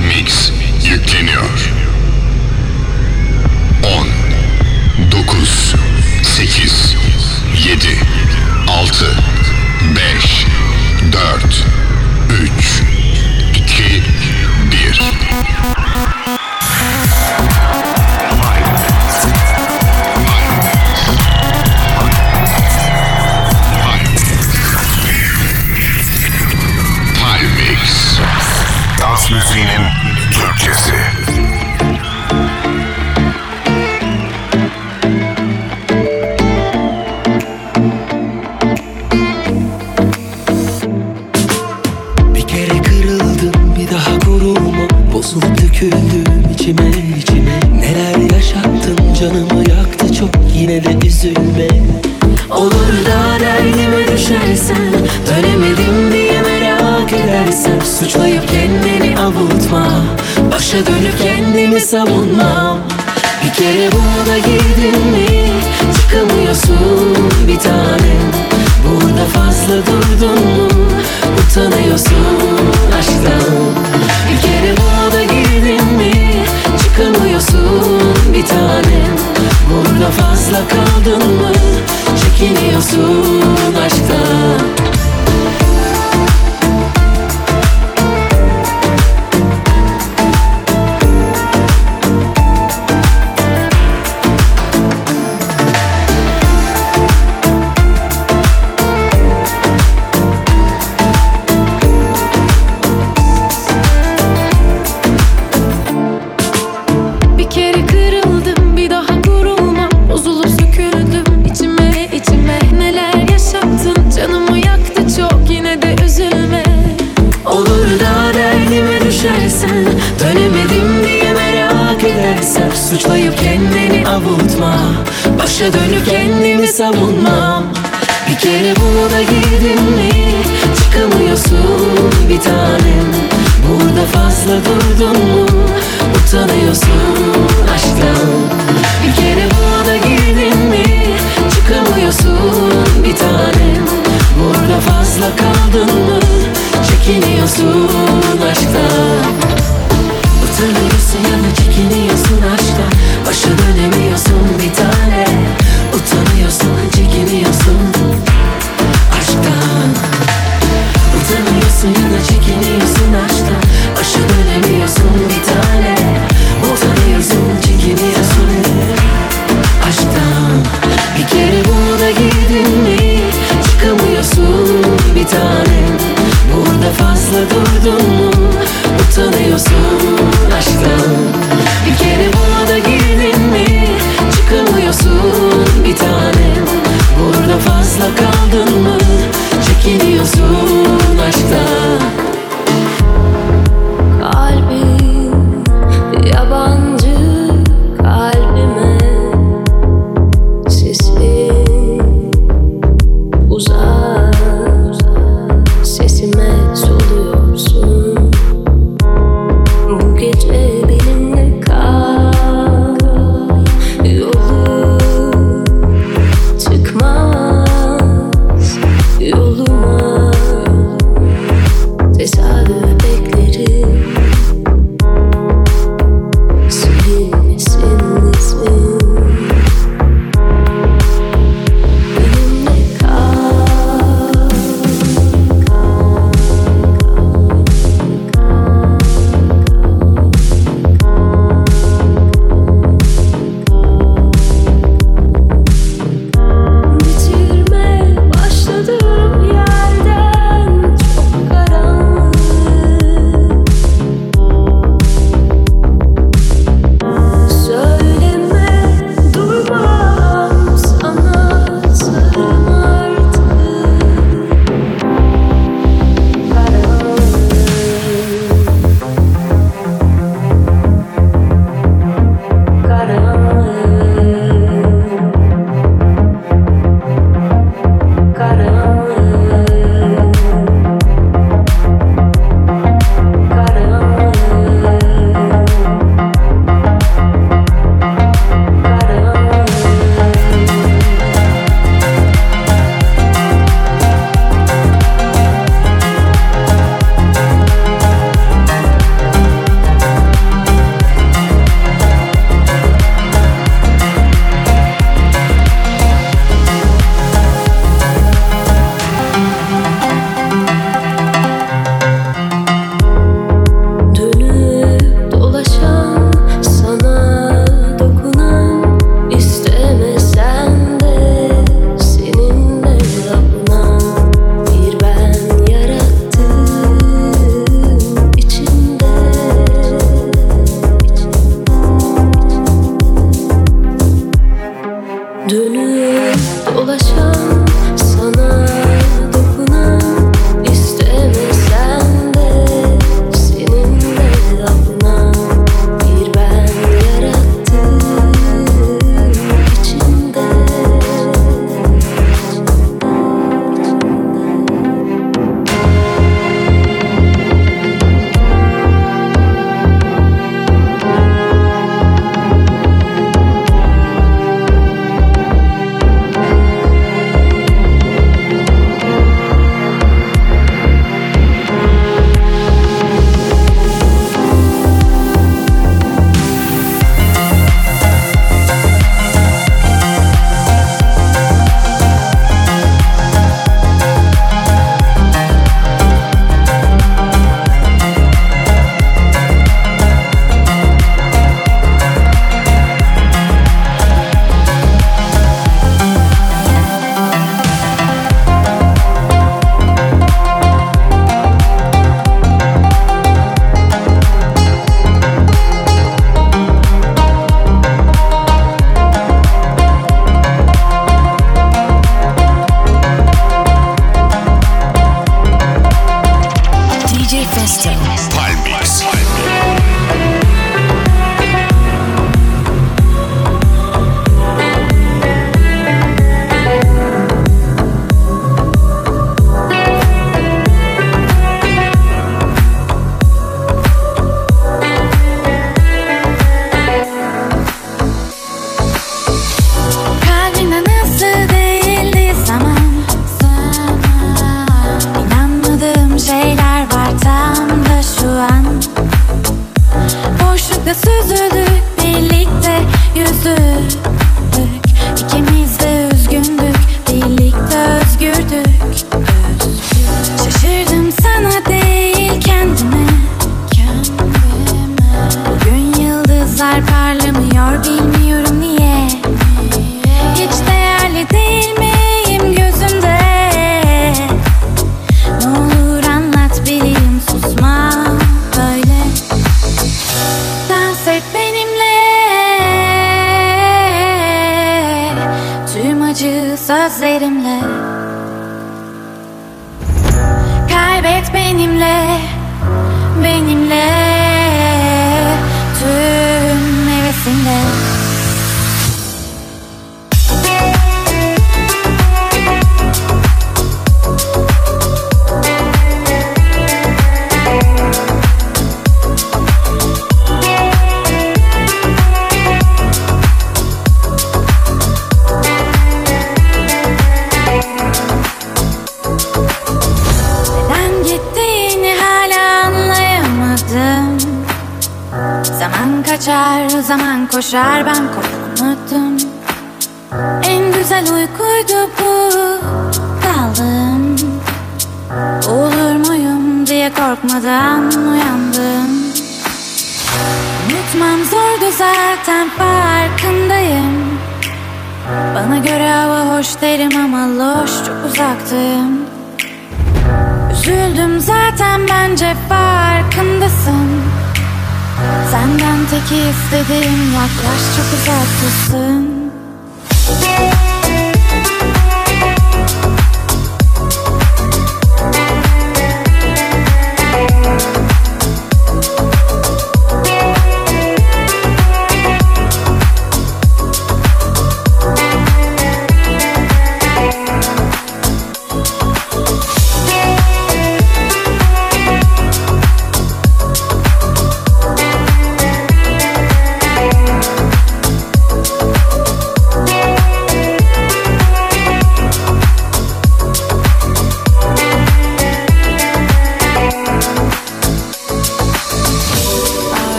Mix. I want.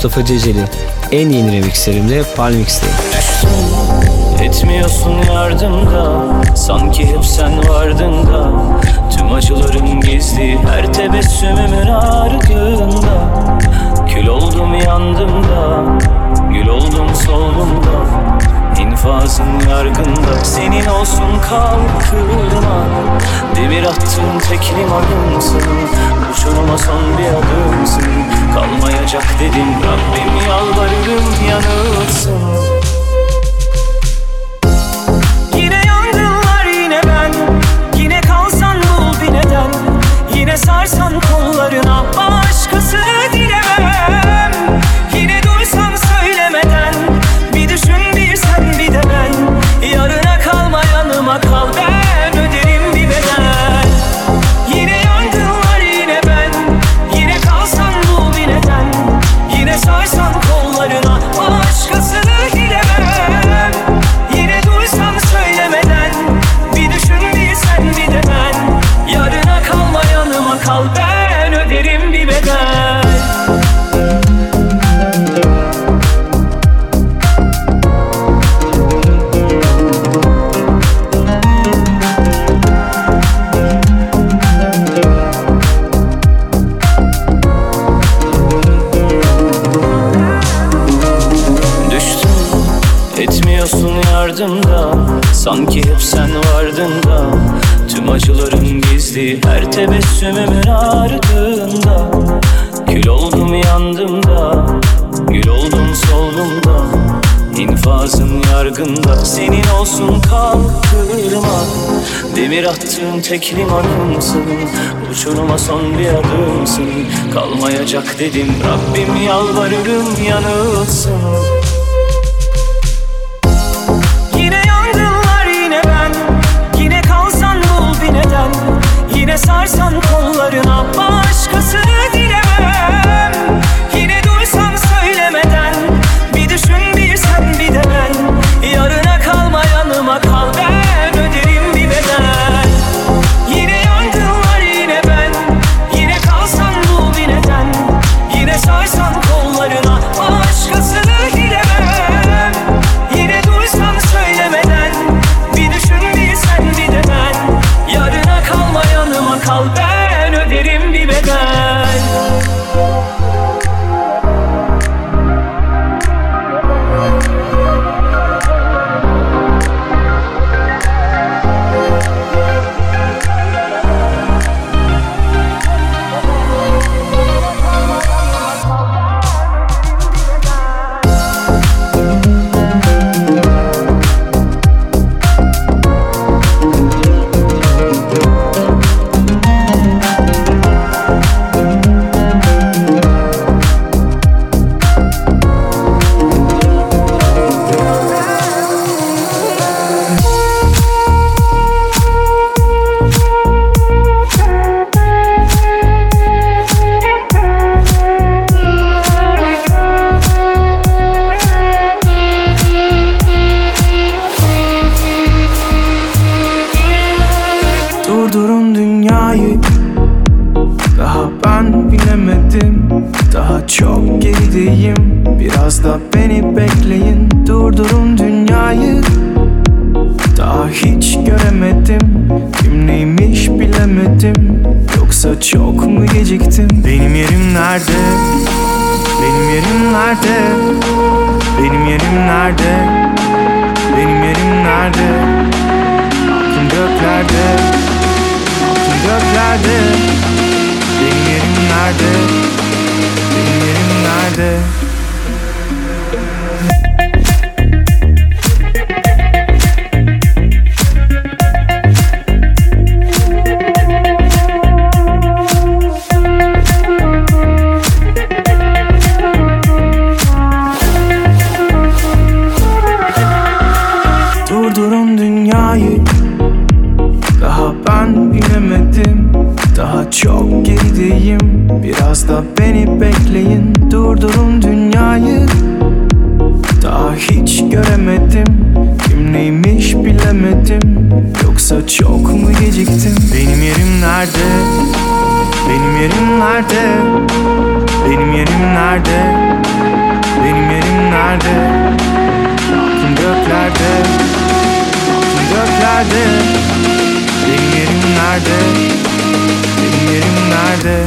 Mustafa Ceceli. En yeni remixlerimle Palmix'teyim. Etmiyorsun yardımda Sanki hep sen vardın da Tüm acıların gizli Her tebessümümün ardında Kül oldum yandım da Gül oldum soldum da infazın yargında. Senin olsun kalkırma Demir attın tek limanımsın. Uçuruma son bir adımsın. Kalmayacak dedim Rabbim yalvarırım yanılsın. Sarsan kollarına başkası diye kırma Demir attığım tek limanımsın Uçuruma son bir adımsın. Kalmayacak dedim Rabbim yalvarırım yanılsın. Benim yerim nerede? Benim yerim nerede? Aklım göklerde Aklım göklerde Benim yerim nerede? Benim yerim nerede?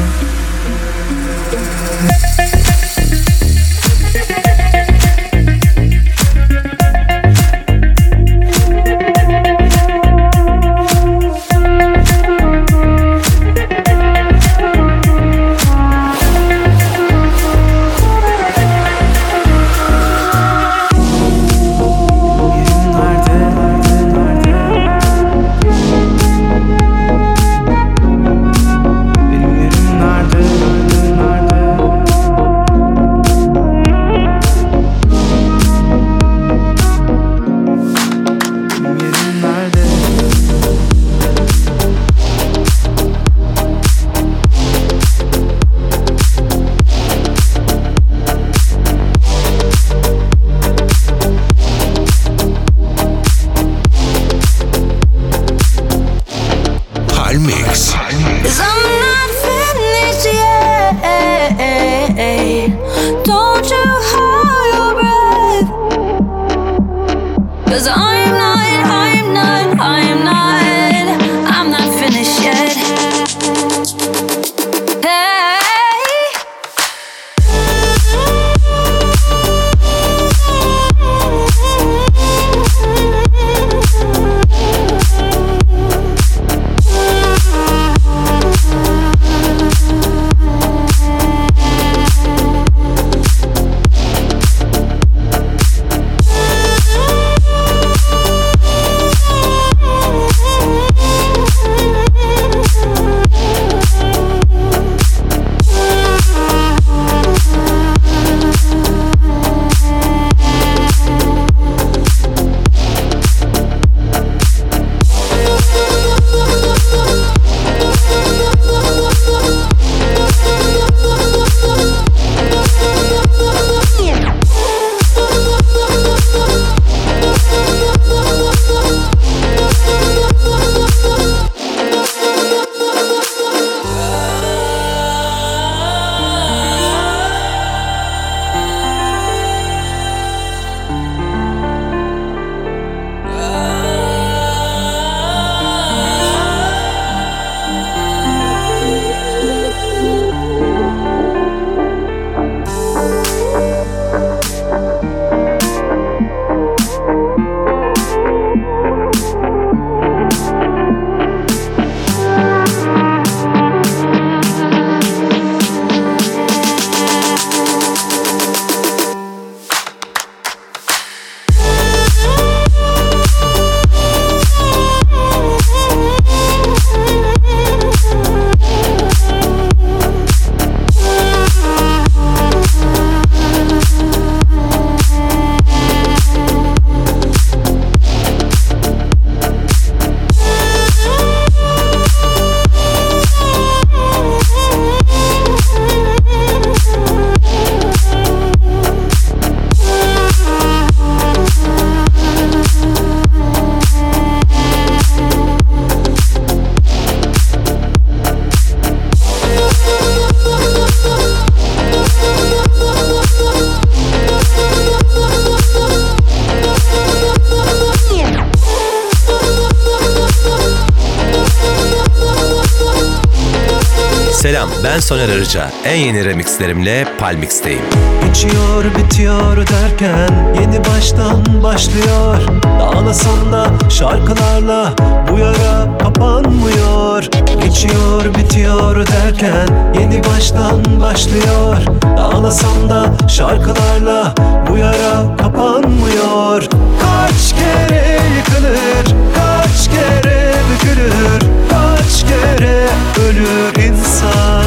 Selam ben Soner Arıca. En yeni remixlerimle Palmix'teyim. Geçiyor bitiyor derken yeni baştan başlıyor. Ağlasam da şarkılarla bu yara kapanmıyor. Geçiyor bitiyor derken yeni baştan başlıyor. Ağlasam da şarkılarla bu yara kapanmıyor. Kaç kere yıkılır, kaç kere bükülür Kaç kere ölür insan?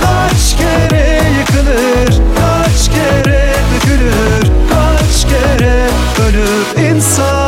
Kaç kere yıkılır, kaç kere dökülür, kaç kere ölür insan.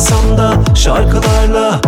Ağlasam da şarkılarla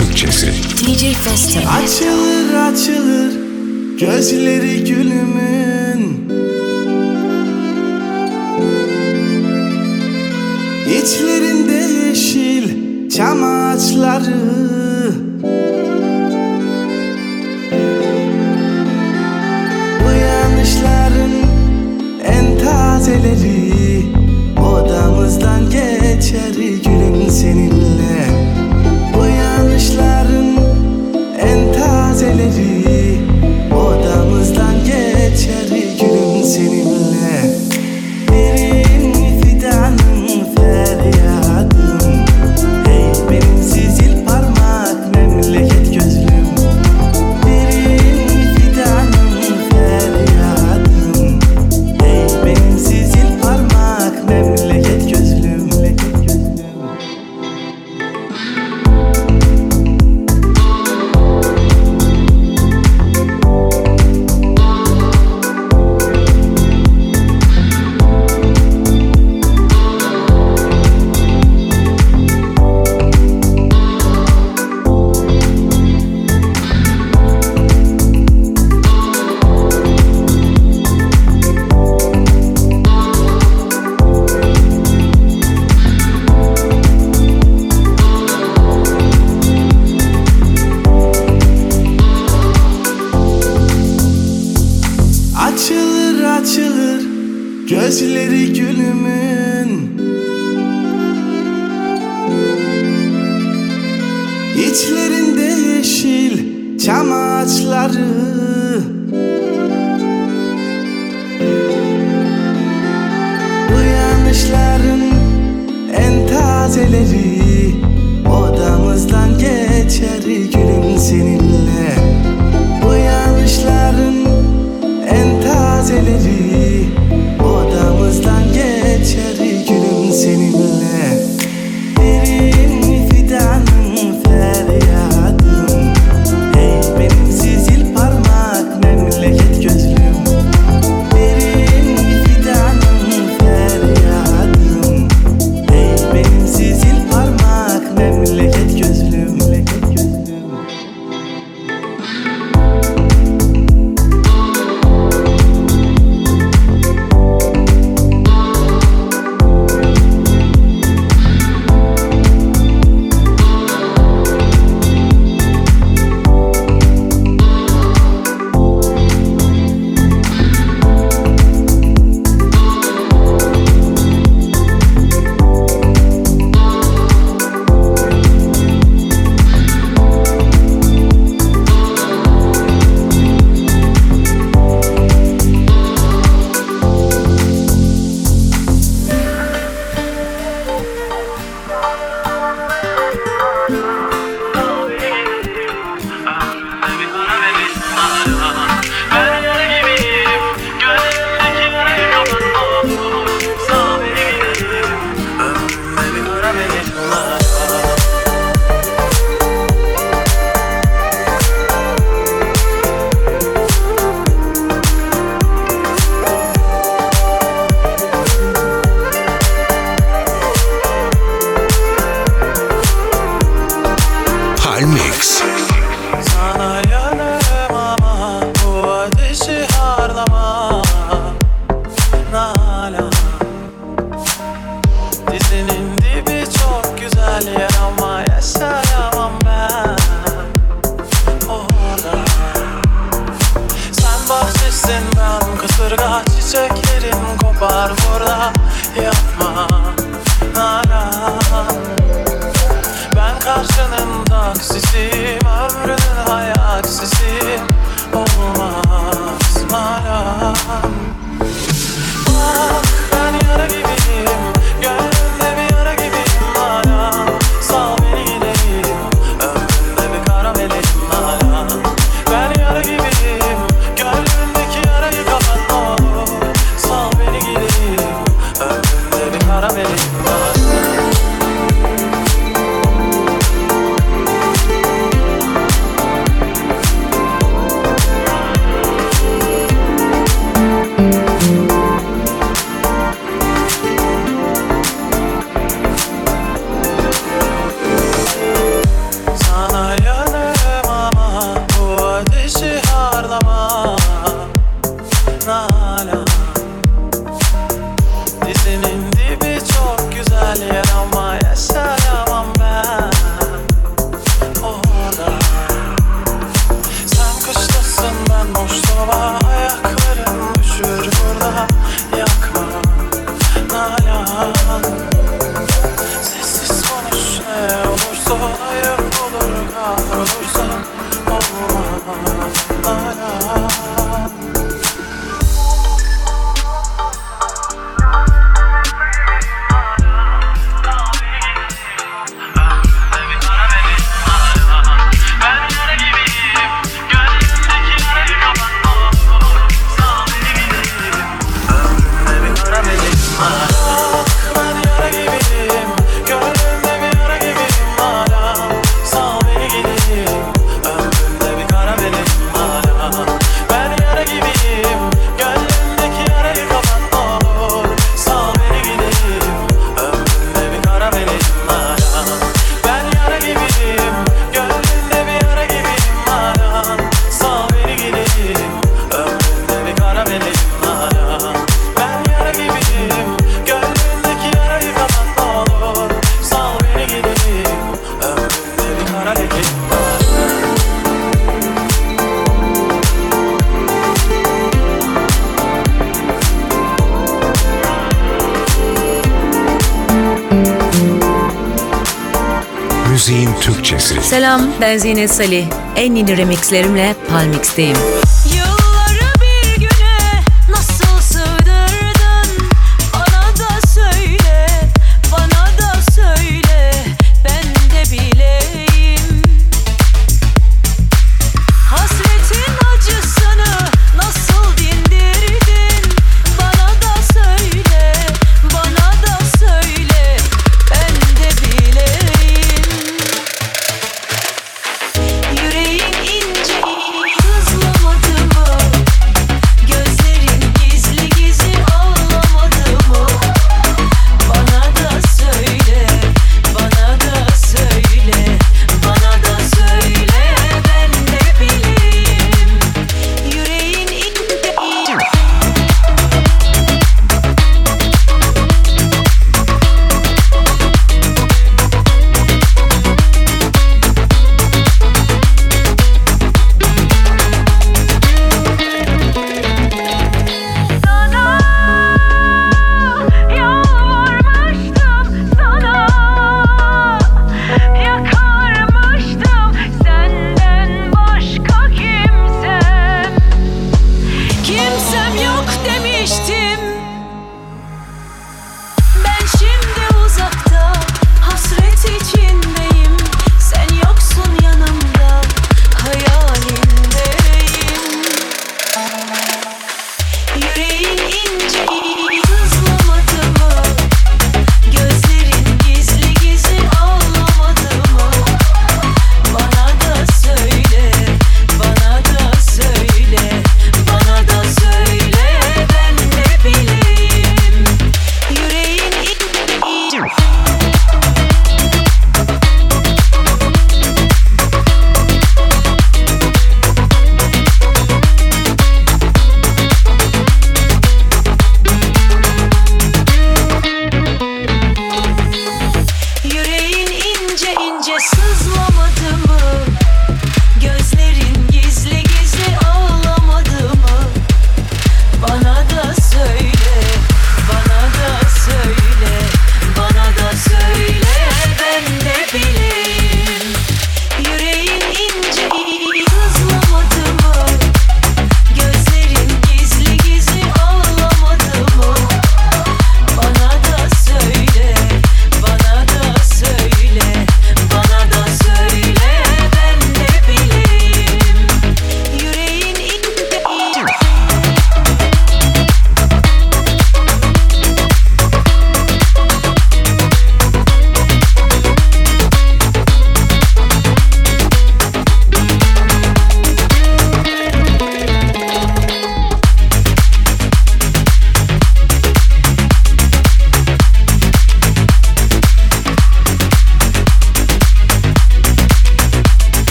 Türkçesi. DJ Festival. Açılır açılır gözleri gülümün. İçlerinde yeşil çam ağaçları. Uyanışların en tazeleri odamızdan geçer. Salih. En yeni remixlerimle Palmix'teyim.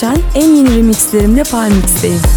Gülşen. En yeni remixlerimle Palmix'teyim.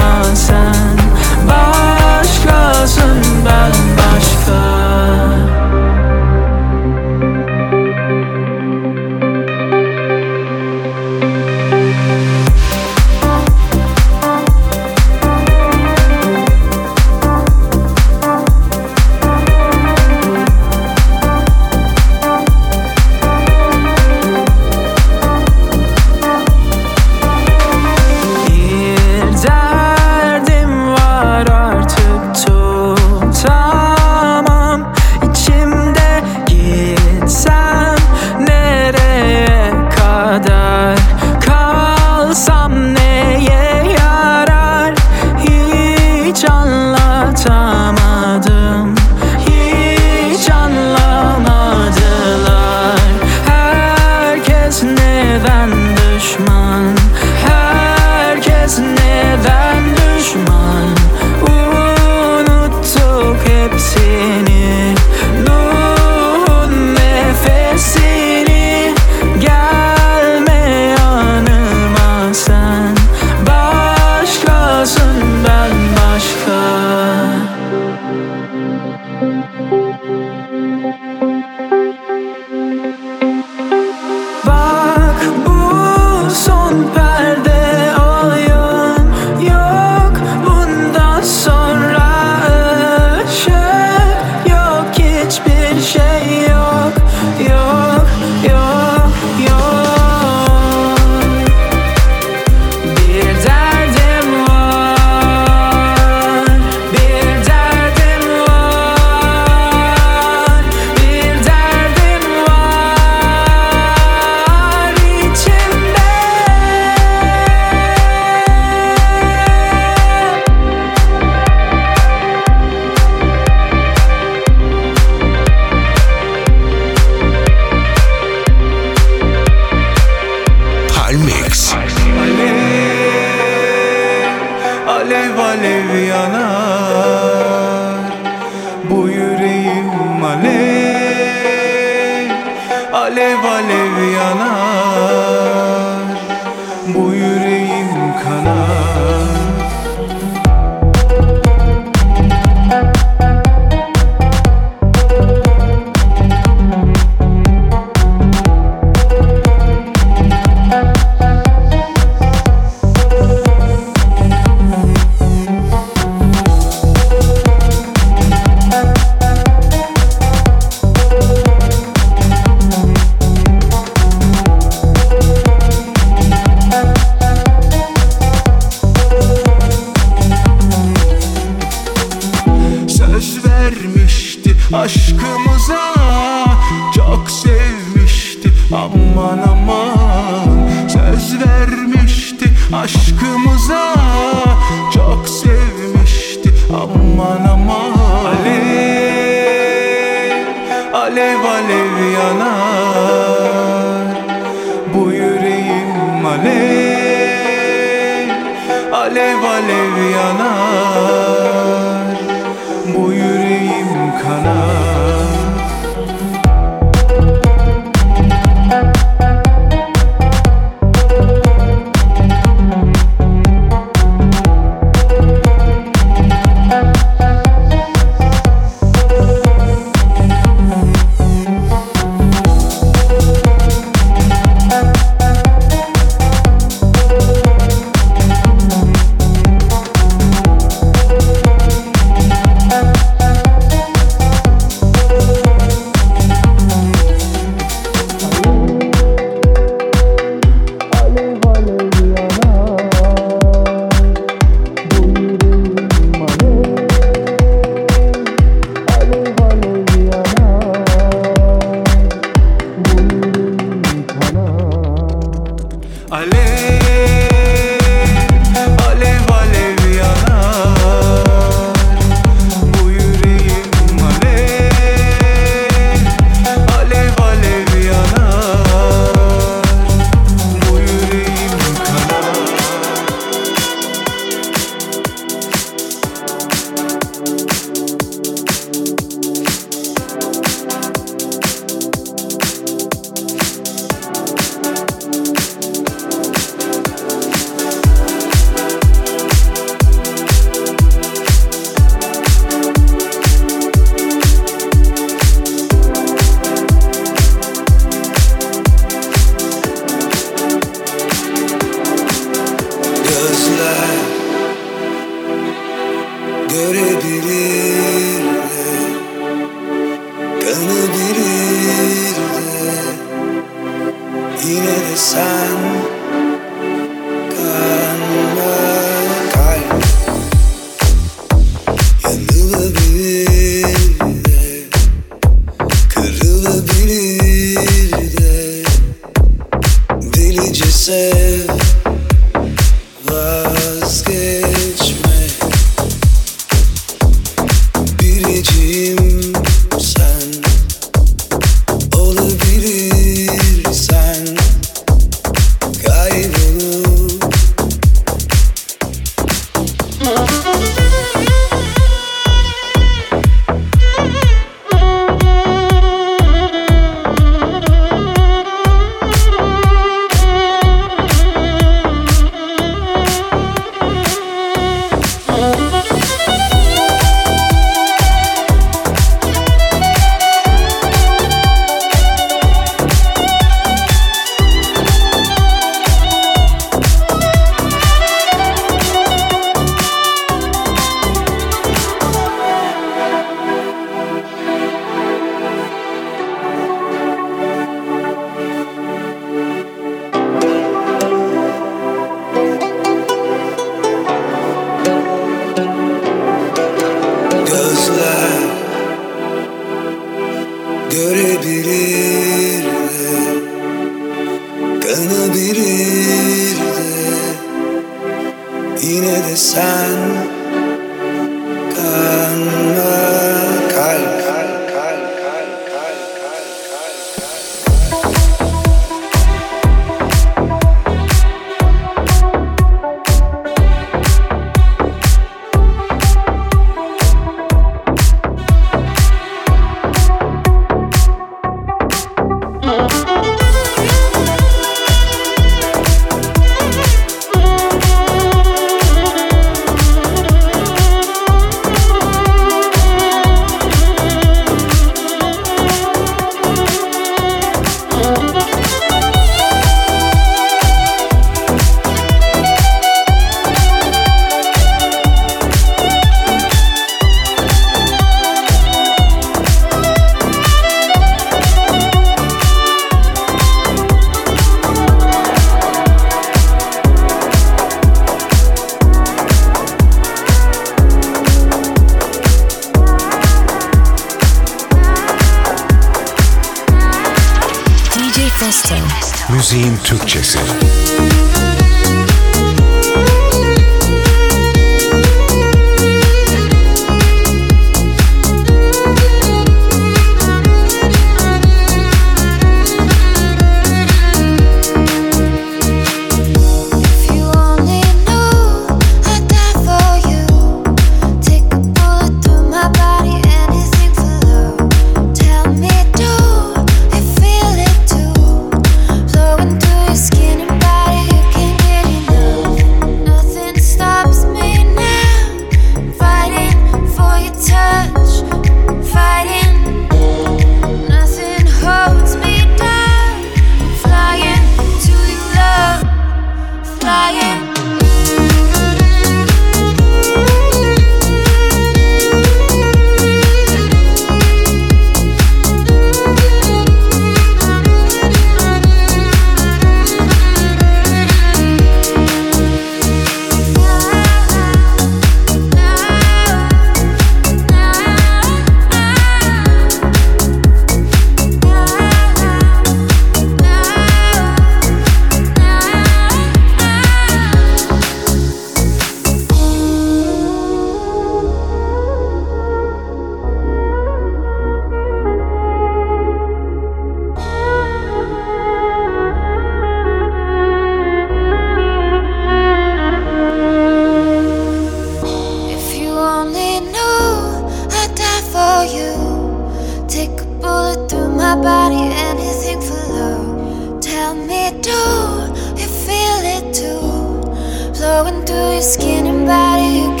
Flowing through your skin and body,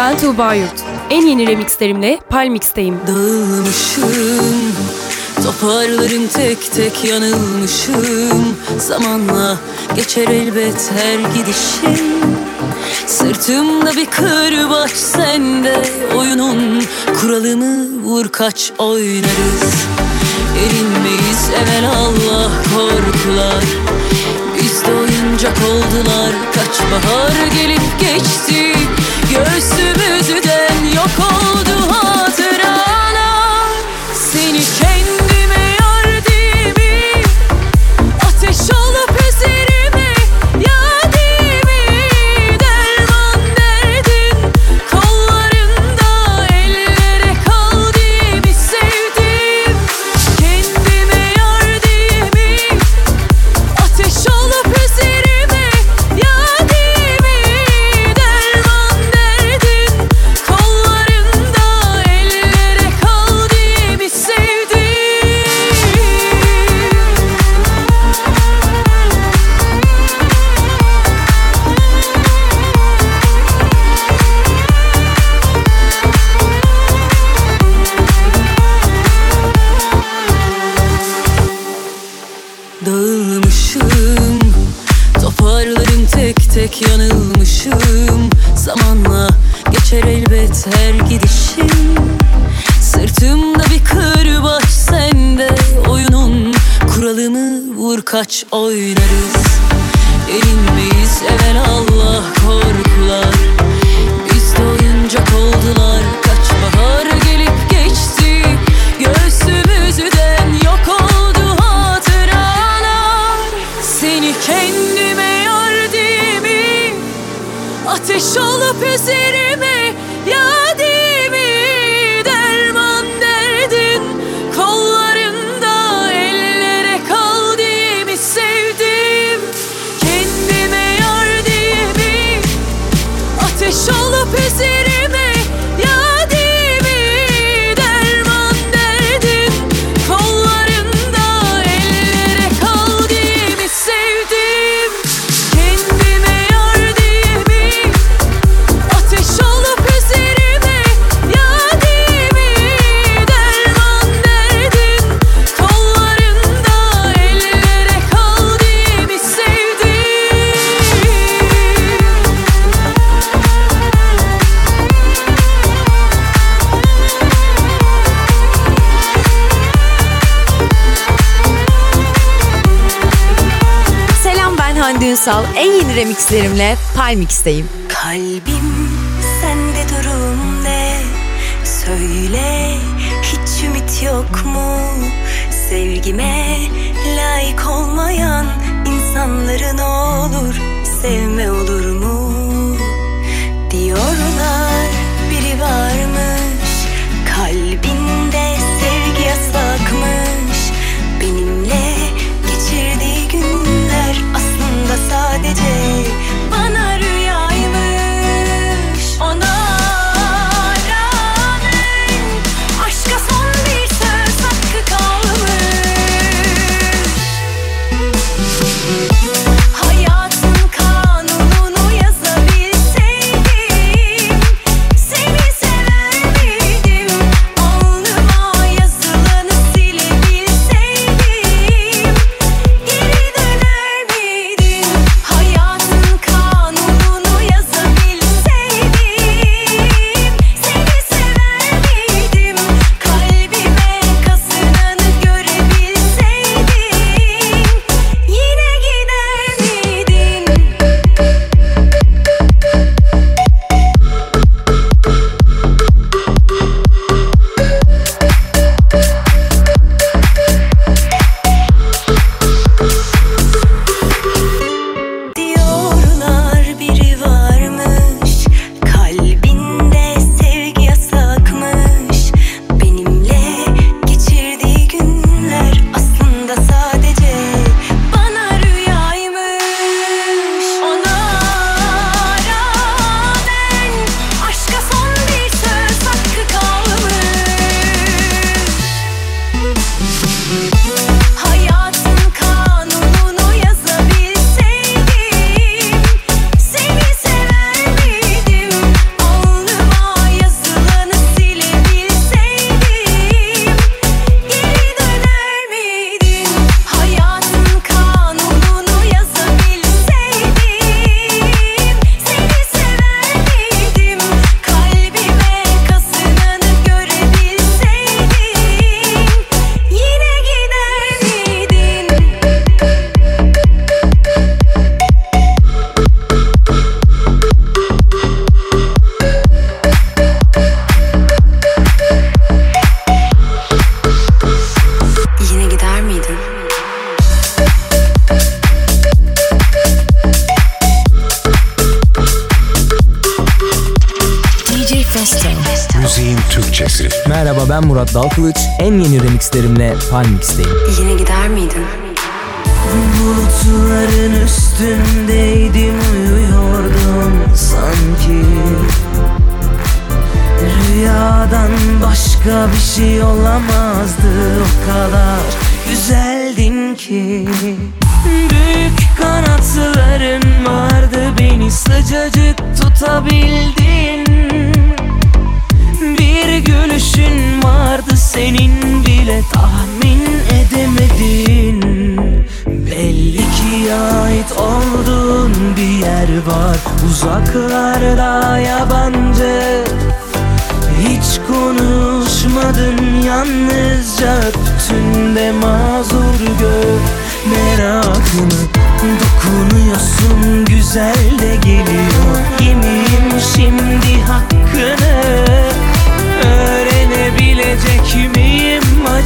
ben Tuğba Yurt. En yeni remixlerimle Palmix'teyim. Dağılmışım Toparlarım tek tek yanılmışım. Zamanla geçer elbet her gidişim. Sırtımda bir kırbaç sende Oyunun kuralını vur kaç oynarız. Erinmeyiz evvel Allah korkular. Bizde oyuncak oldular Kaç bahar gelip geçti Göğsümüzden yok oldu Ünsal. En yeni remixlerimle Palmix'teyim. Kalbim sende durum ne? Söyle hiç ümit yok mu? Sevgime layık olmayan insanları ne olur sevme olur mu? Diyorlar biri varmış Murat Dalkılıç. En yeni remixlerimle Palmix'teyim.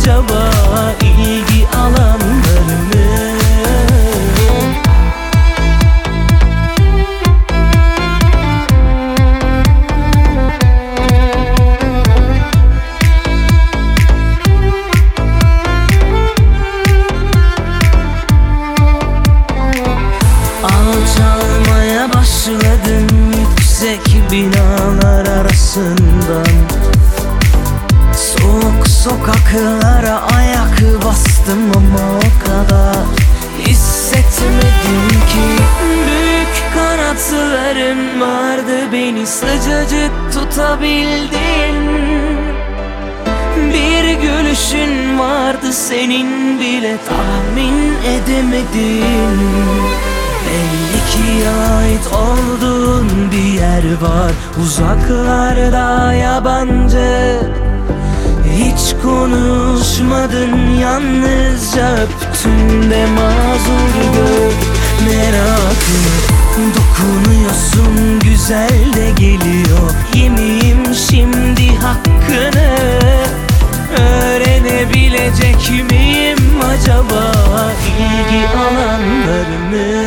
Acaba senin bile tahmin edemedin Belli ki ait olduğun bir yer var. Uzaklarda yabancı. Hiç konuşmadın yalnızca öptün de mazur gör. Merakını dokunuyorsun güzel de geliyor. Yemin şimdi hakkını Öğrenebilecek miyim acaba? İlgi alanlarını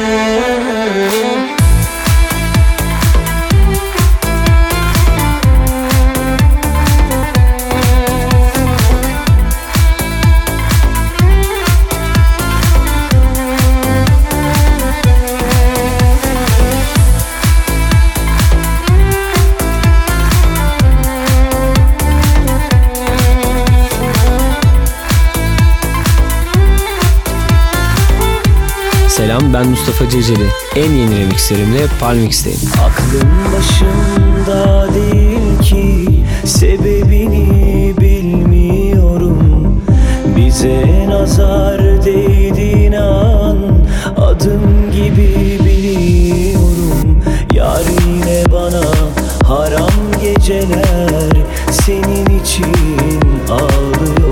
Ben Mustafa Ceceli. En yeni remixlerimle Palmix'teyim. Aklım başımda değil ki Sebebini bilmiyorum Bize nazar değdiğin an Adım gibi biliyorum Yar yine bana haram geceler Senin için ağlıyorum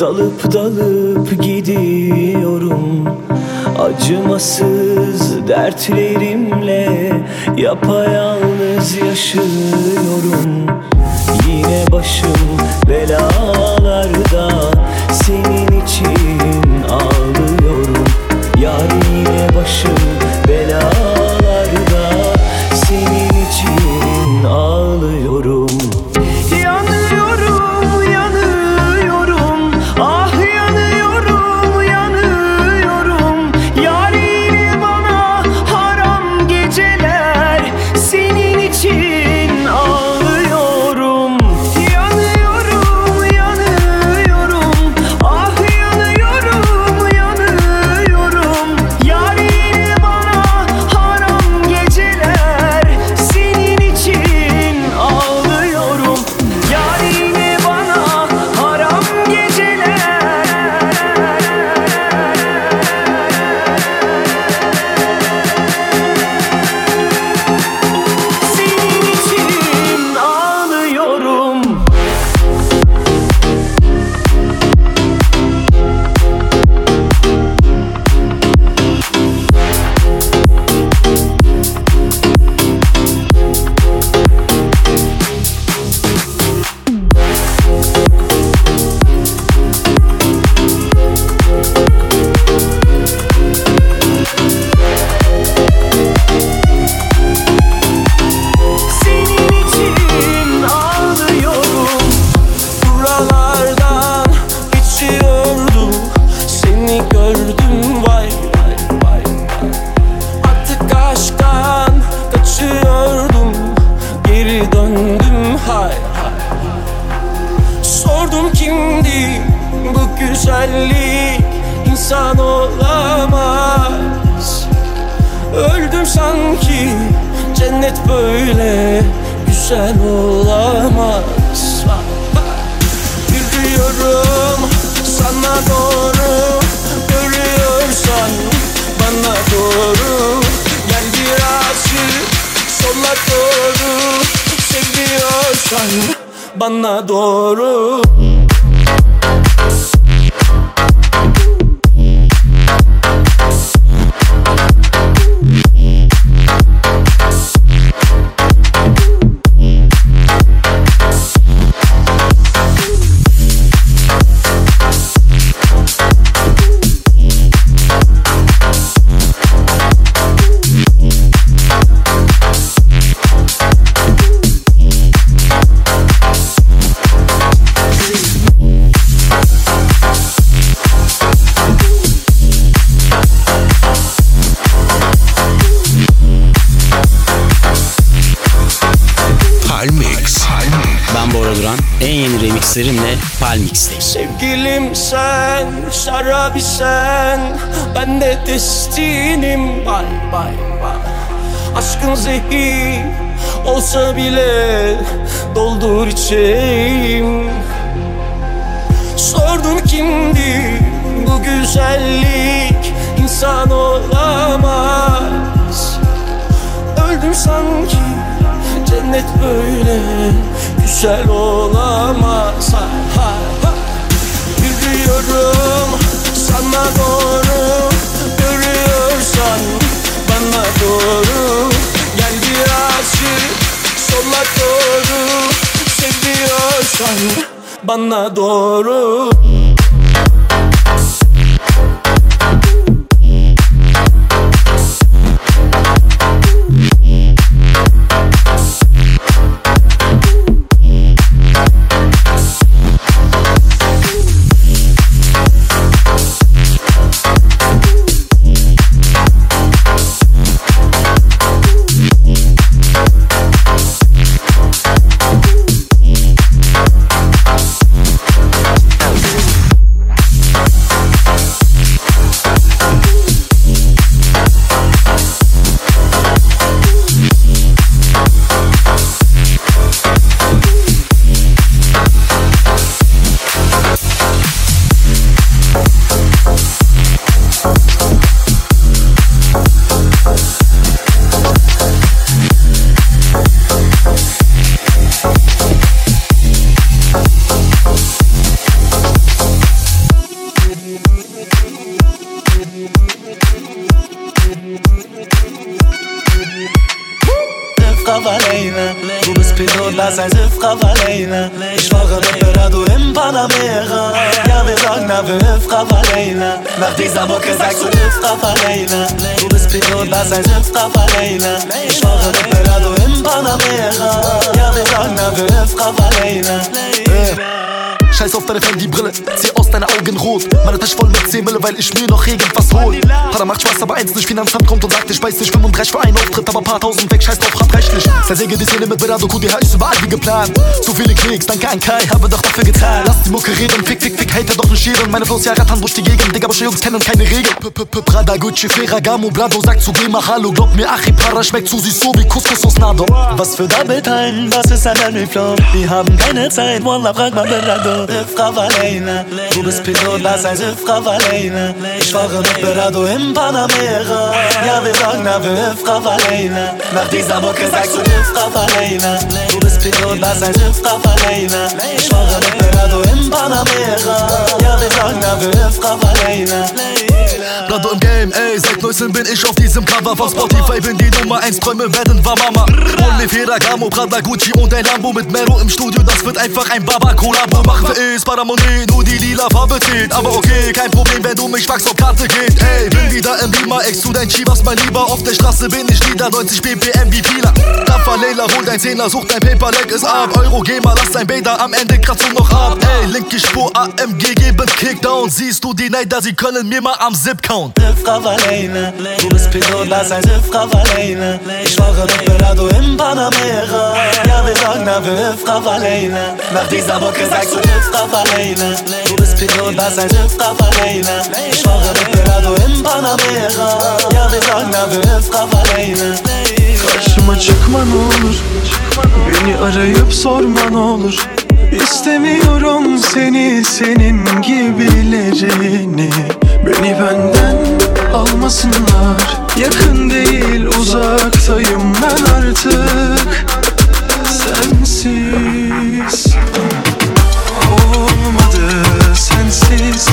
Dalıp dalıp gidiyorum. Acımasız dertlerimle Yapayalnız yaşıyorum. Yine başım belalarda Senin için ağlıyorum. Yar yine başım sen. Ben de destinim. Bay bay bay Aşkın zehir olsa bile Doldur içeyim. Sordum kimdi bu güzellik? İnsan olamaz. Öldüm sanki cennet böyle güzel olamaz. koşan bana doğru weil ich mir noch irgendwas hol. Para macht Spaß, aber eins nicht. Finanzamt weiß nicht, 35 für einen Auftritt, aber paar tausend weg, scheiß drauf, hart rechtlich. Zersäge die Szene mit Berado, QDH ist überall wie geplant. Zu viele Klicks, danke an Kai, habe doch dafür getan. Lass die Mucke reden, fick, fick, fick, hater doch nicht jeden. Meine Flows ja rattern durch die Gegend, Digga, aber Jungs kennen keine Regeln. P -p -p Prada, Gucci, Ferragamo, Blado, sagt zu Gema Hallo. Glaub mir, Achi, Para schmeckt zu süß, so wie Couscous aus Nado. Was für Double Time, was ist ein Henry Flow? Wir haben keine Zeit, Wallah, frag mal Berado Hüf Ravalena, du bist Pilot, lass ein Hüf Ravalena Ich fahre mit Berado im Panamera Ja, wir sagen, na, wir Hüf Ravalena Nach dieser Mucke sagst du Hüf Ravalena Du bist Pilot, lass ein Hüf Ravalena Ich fahre mit Berado im Panamera Ja, wir sagen, na, wir Blado im Game, ey, seit 19 bin ich auf diesem Cover von Spotify, bin die Nummer 1, Träume werden war Mama. Only Ferragamo, Prada, Gucci und ein Lambo mit Mero im Studio, das wird einfach ein Baba-Kollabo. Machen wir es, Paramonet, nur die lila Farbe zählt. Aber okay, kein Problem, wenn du mich fragst, ob Karte geht. Ey, bin wieder im Beamer, ex zu dein Chivas, mein Lieber. Auf der Straße bin ich wieder 90 BPM wie Pila. Rafa, Leila, hol dein Zehner, such dein Paper, leck es ab. Euro, geh mal, lass dein Bader am Ende kratzt du noch ab. Ey, linke Spur, AMG, geben Kickdown. Siehst du die Neider, sie können mir mal am Zip count. Hüf Ravalena, du bist Pilot, lass ein Hüf Ravalena Ich fahre mit Berado im Panamera Ja, wir sagen, na, wir Hüf Ravalena Nach dieser Mucke sagst du Hüf Ravalena Du bist Pilot, lass ein Hüf Ravalena Ich fahre mit Berado im Panamera Ja, wir sagen, na, wir Hüf Ravalena Karşıma çıkma ne olur. Beni arayıp sorma ne olur. İstemiyorum seni senin gibilerini Beni benden almasınlar. Yakın değil uzaktayım ben artık. Sensiz. Olmadı sensiz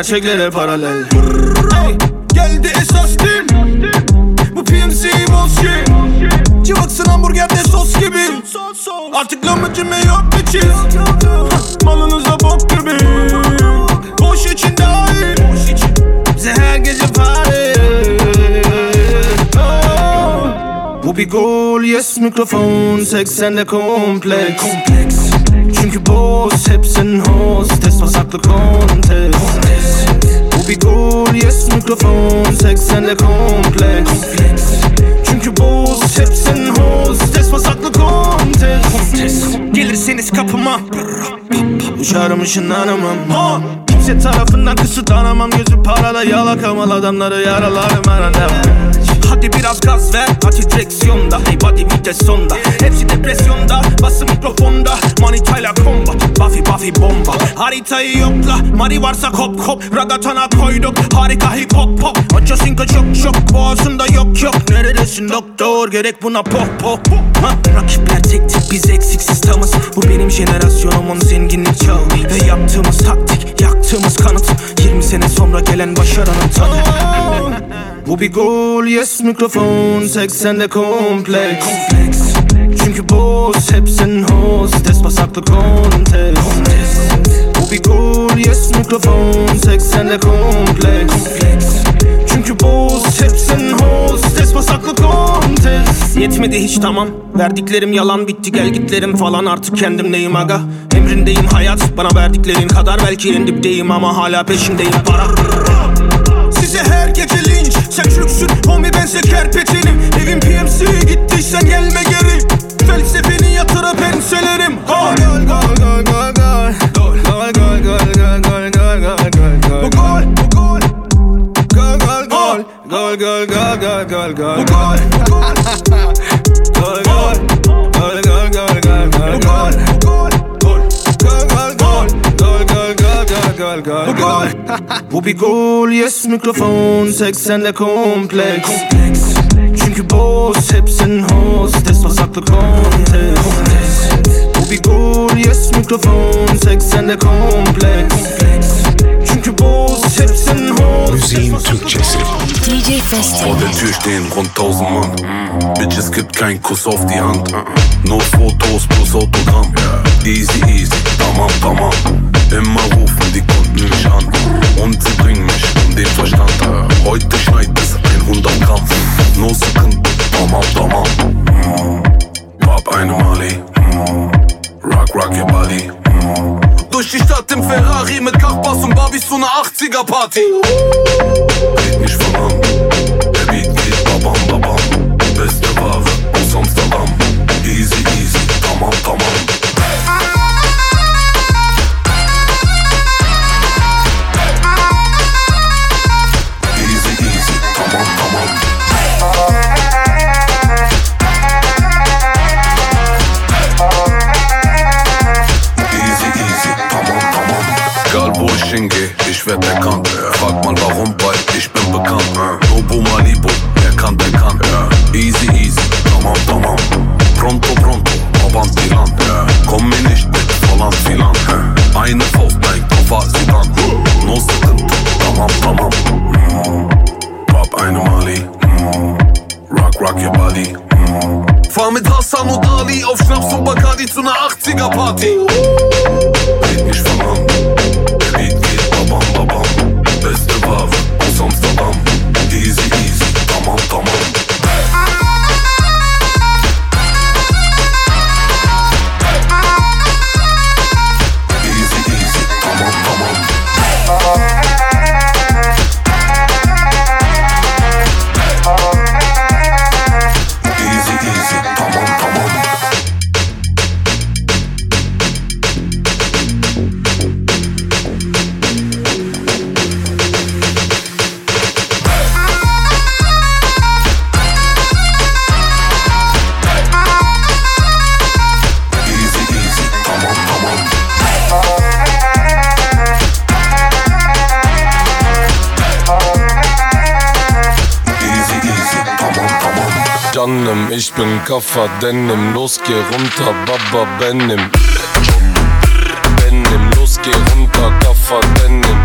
gerçeklere paralel. Geldi esas din Bu PMC bullshit Cıvaksın hamburgerde sos gibi. Artık lahmacun yok bir çiz. Malınıza bok gibi. Boş için dahil Bize her gece party bir gol yes mikrofon 80'de kompleks. Çünkü boss hepsin hostes Pasaklı kontes Bu bir gol yes mikrofon 80'de kompleks. Çünkü boss hepsin hostes Pasaklı kontes Gelirseniz kapıma. Uçarım ışınlanamam. Ha. Kimse tarafından kısıtlanamam Gözü parada yalakamam adamları yaralarım arada Hadi biraz gaz ver Hadi direksiyonda. Hey body vites sonda Hepsi depresyonda Bası mikrofonda. Manitayla combat Buffy Buffy bomba. Haritayı yokla Mari varsa kop kop. Ragatana koyduk Harika hip hop pop. Aço sinko çok Boğazında yok yok. Neredesin doktor? Gerek buna pop pop ha? Rakipler tek tip biz eksiksiz tamız. Bu benim jenerasyonum zenginlik çağı. Ve yaptığımız taktik Yaktığımız kanıt. 20 sene sonra gelen başarının tadı. Bu bir gol yes mikrofon. 80'de kompleks. Çünkü boss hepsin hostes Pasaklı kontes. Bu bir gol yes mikrofon. 80'de kompleks Çünkü boss hepsin hostes Pasaklı kontes Yetmedi hiç tamam. Verdiklerim yalan bitti gel gitlerim falan. Artık kendimdeyim aga? Emrindeyim hayat Bana verdiklerin kadar. Belki en dipteyim Ama hala peşindeyim. Para. Size her gece linç Sen çöksün homie bense kerpetenim Evim PMC gittiysen gelme geri. Felsefeni yatırıp enselerim Ha gol. Gol gol gol gol Gol. Gol gol gol gol gol Gol gol gol gol gol gol gol gol Gol gol Gol gol gol gol gol gol gol Bu bir gol yes mikrofon 80'de kompleks Çünkü boss hepsin hostes Pasaklı kontes Bu bir gol yes mikrofon 80'de kompleks Çünkü boss hepsin hostes Müziğin Türkçesi. DJ Festo. Vor der Tür stehen rund 1000 Mann. Bitches gibt kein Kuss auf die Hand. Nur Fotos plus Autogramm. Easy, easy, tamam, tamam. Immer rufen die Kunden mich an. Und sie bringen mich um den Verstand. Heute schneit es 100 Gramm. Nur Sekunden, tamam, tamam. Pop eine Mali. Rock, rock your body. Durch die Stadt im Ferrari mit Kachbass und Barbies zu einer 80er Party. Red mich von an, der Beat geht babam babam. Beste Ware aus Amsterdam. Easy, easy, tamam, tamam. Hingehe, ich werd erkannt. Frag mal warum, weil ich bin bekannt. Lobo Malibu, wer kann, der kann. Easy, easy, tamam, tamam. Pronto, pronto, avanti Land. Komm mir nicht mit Volland filan. Eine Faust, dein Koffer, sie dran. No sıkıntı, tamam, tamam. Pop eine Mali. Rock, rock your body. Fahr mit Hassan und Ali auf Schnaps und Bacardi zu einer 80er Party. Red nicht von an, bum bum Canım ich bin Kaffer Denim. Los geh runter Baba Benim Benim Los geh runter Kaffer Denim.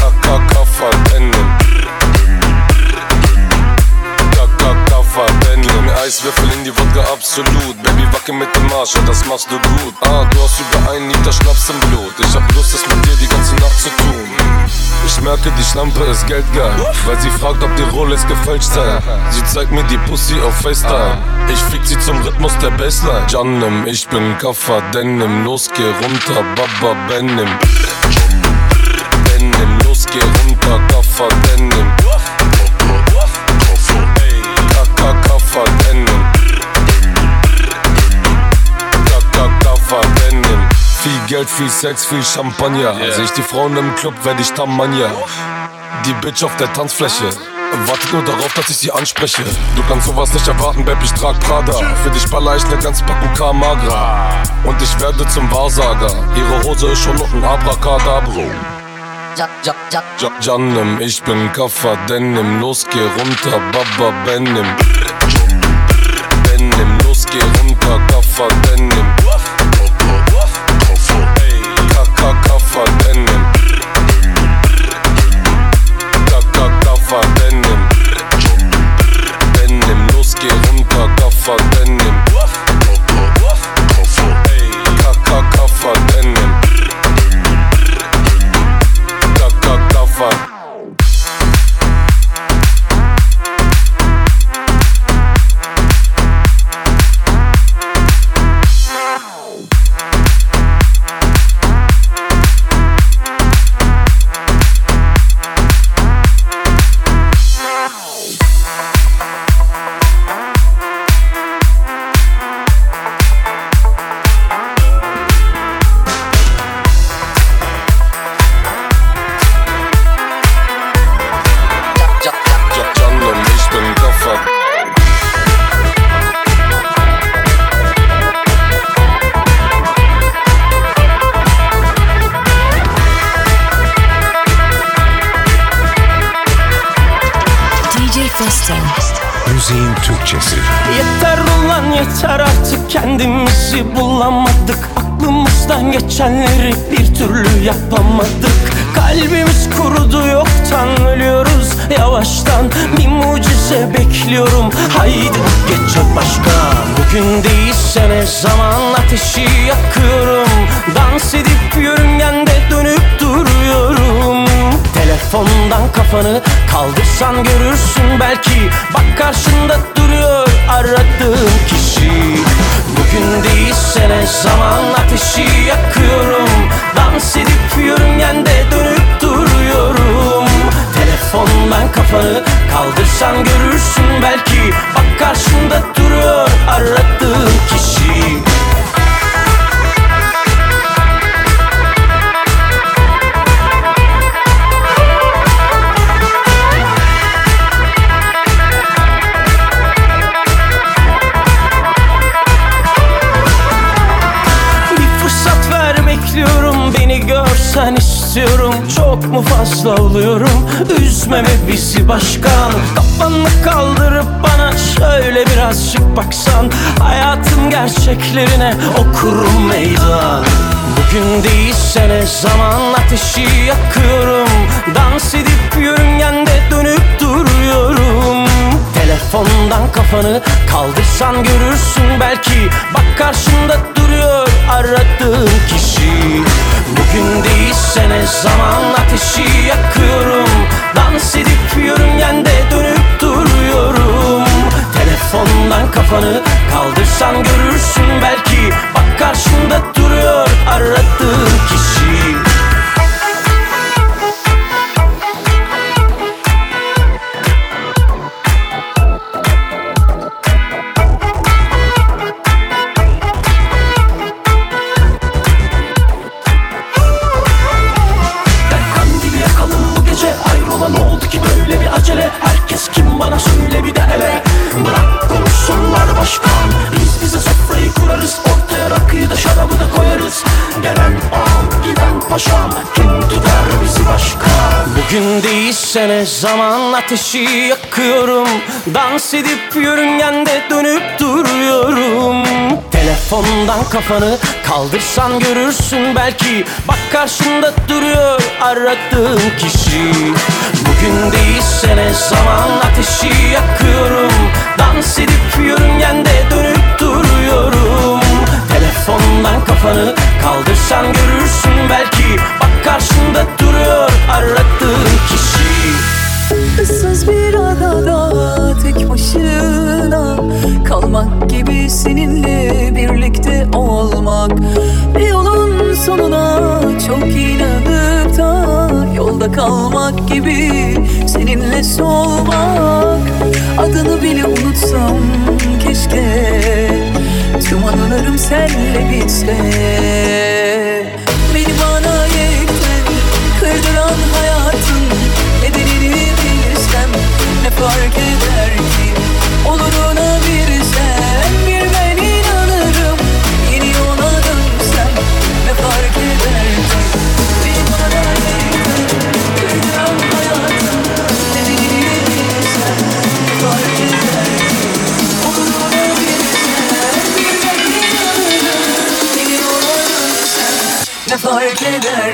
Kaka Kaffer Denim. Kaka Kaffer Denim. Eiswürfel in die Wodka absolut. Baby wacke mit dem Arsch, ja das machst du gut merke, die Schlampe ist geldgeil, weil sie fragt, ob die Rolex gefälscht sei. Sie zeigt mir die Pussy auf FaceTime. Ich fick sie zum Rhythmus der Bassline. Janem, ich bin Kaffer Denim, los geh runter, Baba Benim. Benim, los geh runter, Kaffer Denim. Kaka Kaffer Denim. Geld, viel Sex, viel Champagner. Seh ich die Frauen im Club, werd ich Tamanja. Die Bitch auf der Tanzfläche. Wartet nur darauf, dass ich sie anspreche. Du kannst sowas nicht erwarten, Babe, ich trag Prada. Für dich baller ich ne ganze Packung Kamagra. Und ich werde zum Wahrsager. Ihre Hose ist schon noch ein Abracadabro. Ja, ja, ja. Ja, Janem, ich bin Kaffer Denim, los geh runter, Baba Benim. Benim, los geh runter, Kaffer Denim. Geçenleri bir türlü yapamadık. Kalbimiz kurudu yoktan ölüyoruz. Yavaştan Bir mucize bekliyorum. Haydi geçecek başka. Bugün değilse ne zaman ateşi yakıyorum. Dans edip yörüngende dönüp duruyorum Telefondan kafanı kaldırsan görürsün belki. Bak karşında duruyor aradığın kişi. Bugün değilse ne zaman ateşi yakıyorum. Dans edip yörüngende dönüp duruyorum. Telefondan kafanı kaldırsan görürsün belki. Bak karşında duruyor aradığın kişi Görsen istiyorum Çok mu fazla oluyorum? Üzme ve bizi başkan. Kafanı kaldırıp bana Şöyle birazcık baksan. Hayatın gerçeklerine okurum meydan. Bugün değilse ne zaman ateşi yakıyorum? Dans edip yörüngende dönüp duruyorum Telefondan kafanı kaldırsan görürsün belki. Bak karşında duruyor aradığın kişi. Bugün değilse ne zaman ateşi yakıyorum. Dans edip yörüngende dönüp duruyorum. Telefondan kafanı kaldırsan görürsün belki. Bak karşında duruyor aradığın kişi değilse ne zaman ateşi yakıyorum. Dans edip yörüngende dönüp duruyorum. Telefondan kafanı kaldırsan görürsün belki. Bak karşında duruyor aradığın kişi. Bugün değilse ne zaman ateşi yakıyorum. Dans edip yörüngende dönüp duruyorum. Telefondan kafanı kaldırsan görürsün belki. Bak karşında duruyor aradığın kişi başına kalmak gibi seninle birlikte olmak. Bir yolun sonuna çok inanıp da yolda kalmak gibi seninle solmak Adını bile unutsam keşke tüm anılarım senle bitse. Beni bana yekten kırdıran hayatın Nedenini bilsem ne fark eder ki Oluruna bir sen bir ben inanırım. Yeni yola dönsem ne fark eder? Beni bana yekten kırdıran hayatın Nedenini bilsem ne fark eder Oluruna bir sen bir ben inanırım. Yeni yola dönsem ne fark eder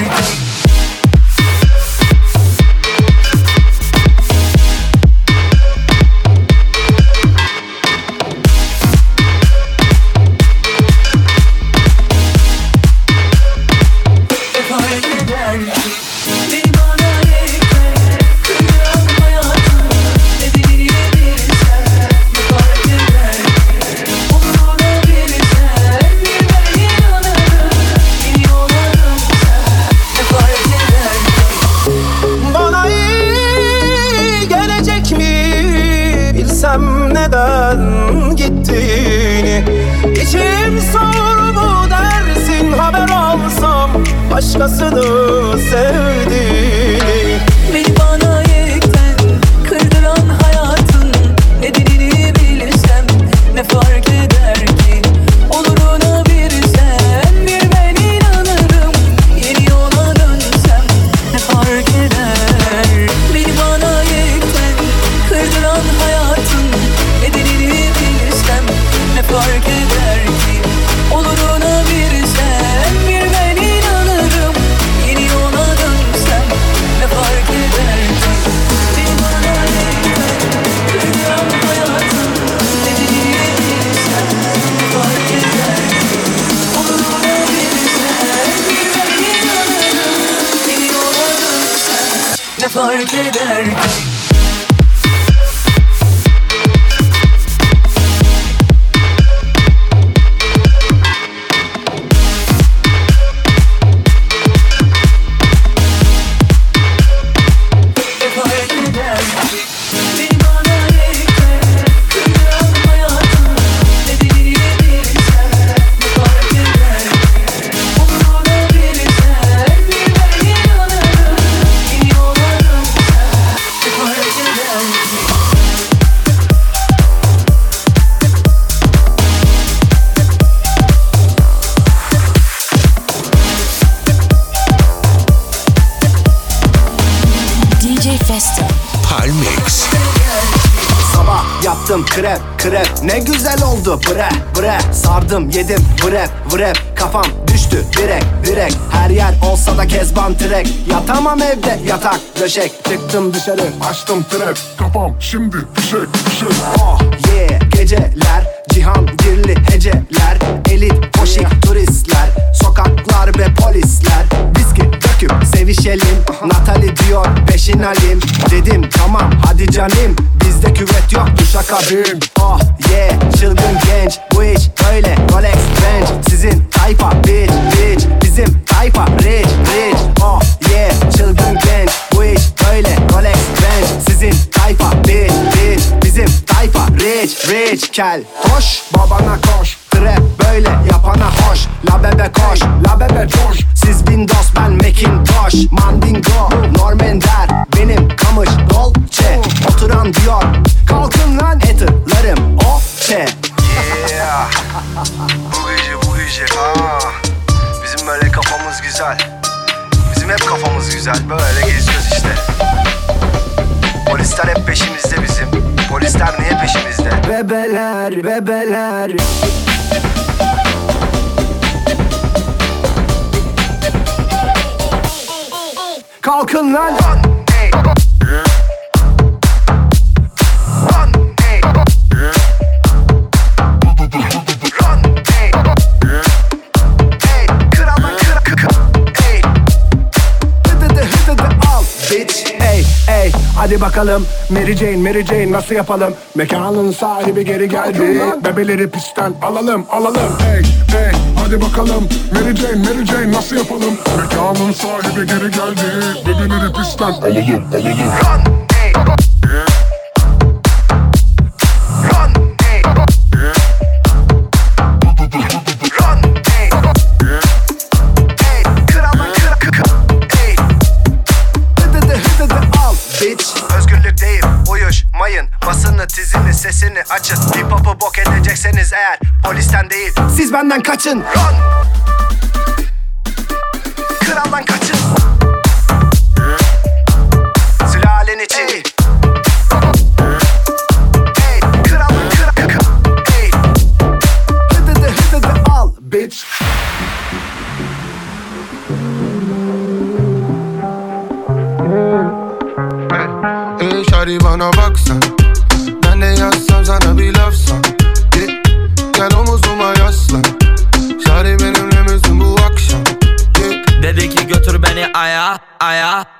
krep Ne güzel oldu bre bre Sardım yedim vrep vrep Kafam düştü direk direk. Her yer olsa da kezban trek. Yatamam evde yatak döşek. Çıktım dışarı açtım trap Kafam şimdi fişek fişek. Oh yeah. Geceler Cihan girli heceler. Elit poşik turistler. Sokaklar ve polisler. Viski döküp sevişelim. Natali diyor peşin alim. Dedim tamam hadi canım Bizde küvet yok duşa kabin Chal, Bebeler. Bebeler Kalkın lan hadi bakalım. Mary Jane Mary Jane nasıl yapalım? Mekanın sahibi geri geldi. Bebeleri pistten alalım alalım. Ey ey hadi bakalım. Mary Jane Mary Jane nasıl yapalım? Mekanın sahibi geri geldi. Bebeleri pistten alalım alalım açın. Hip hop'u bok edecekseniz eğer Polisten değil. Siz benden kaçın. Run. Kraldan kaçın. Sülalen için. Ey, kraldan kra- kra- Ey, Hıdıdı hıdıdı al bitch. Ey şari bana baksan